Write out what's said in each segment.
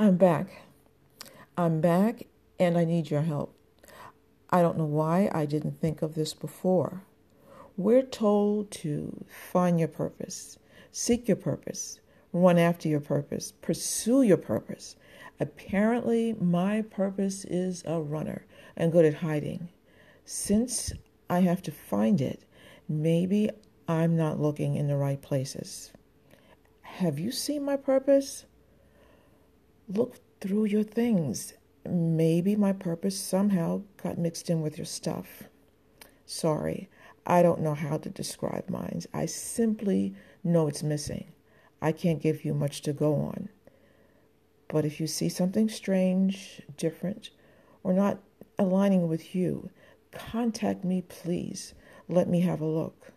I'm back. I'm back and I need your help. I don't know why I didn't think of this before. We're told to find your purpose, seek your purpose, run after your purpose, pursue your purpose. Apparently, my purpose is a runner and good at hiding. Since I have to find it, maybe I'm not looking in the right places. Have you seen my purpose? Look through your things. Maybe my purpose somehow got mixed in with your stuff. Sorry, I don't know how to describe mine. I simply know it's missing. I can't give you much to go on. But if you see something strange, different, or not aligning with you, contact me, please. Let me have a look.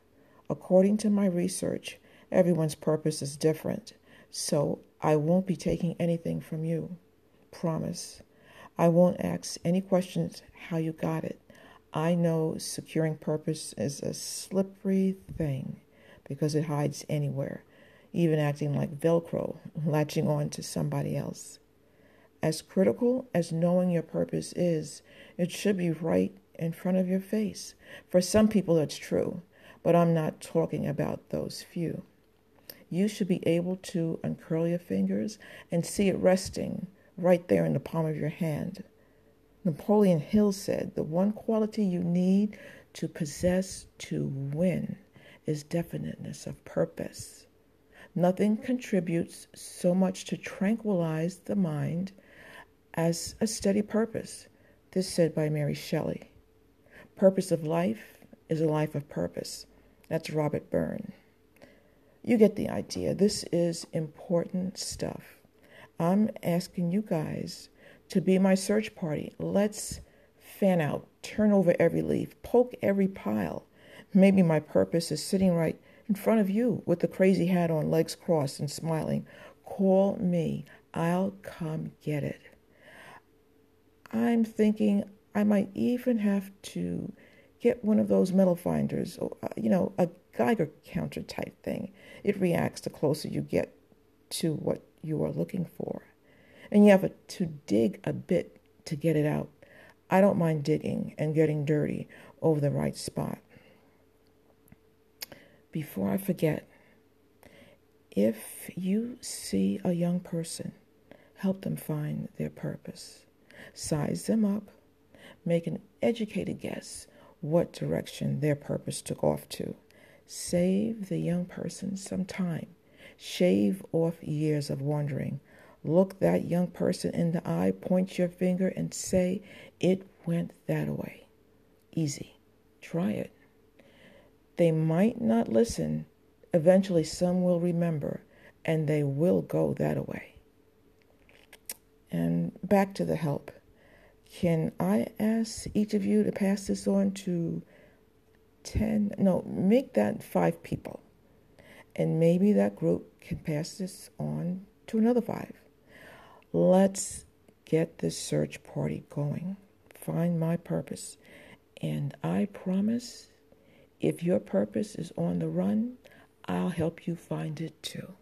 According to my research, everyone's purpose is different. So I won't be taking anything from you. Promise. I won't ask any questions how you got it. I know securing purpose is a slippery thing because it hides anywhere, even acting like Velcro, latching on to somebody else. As critical as knowing your purpose is, it should be right in front of your face. For some people, that's true, but I'm not talking about those few you should be able to uncurl your fingers and see it resting right there in the palm of your hand. Napoleon Hill said, The one quality you need to possess to win is definiteness of purpose. Nothing contributes so much to tranquilize the mind as a steady purpose. This said by Mary Shelley. Purpose of life is a life of purpose. That's Robert Byrne. You get the idea. This is important stuff. I'm asking you guys to be my search party. Let's fan out, turn over every leaf, poke every pile. Maybe my purpose is sitting right in front of you with the crazy hat on, legs crossed and smiling. Call me. I'll come get it. I'm thinking I might even have to get one of those metal finders, or, uh, you know, a Geiger counter type thing. It reacts the closer you get to what you are looking for. And you have a, to dig a bit to get it out. I don't mind digging and getting dirty over the right spot. Before I forget, if you see a young person, help them find their purpose. Size them up, make an educated guess what direction their purpose took off to. Save the young person some time. Shave off years of wandering. Look that young person in the eye, point your finger, and say, It went that way. Easy. Try it. They might not listen. Eventually, some will remember, and they will go that way. And back to the help. Can I ask each of you to pass this on to 10? No, make that 5 people. And maybe that group can pass this on to another 5 Let's get this search party going. Find my purpose. And I promise if your purpose is on the run, I'll help you find it too.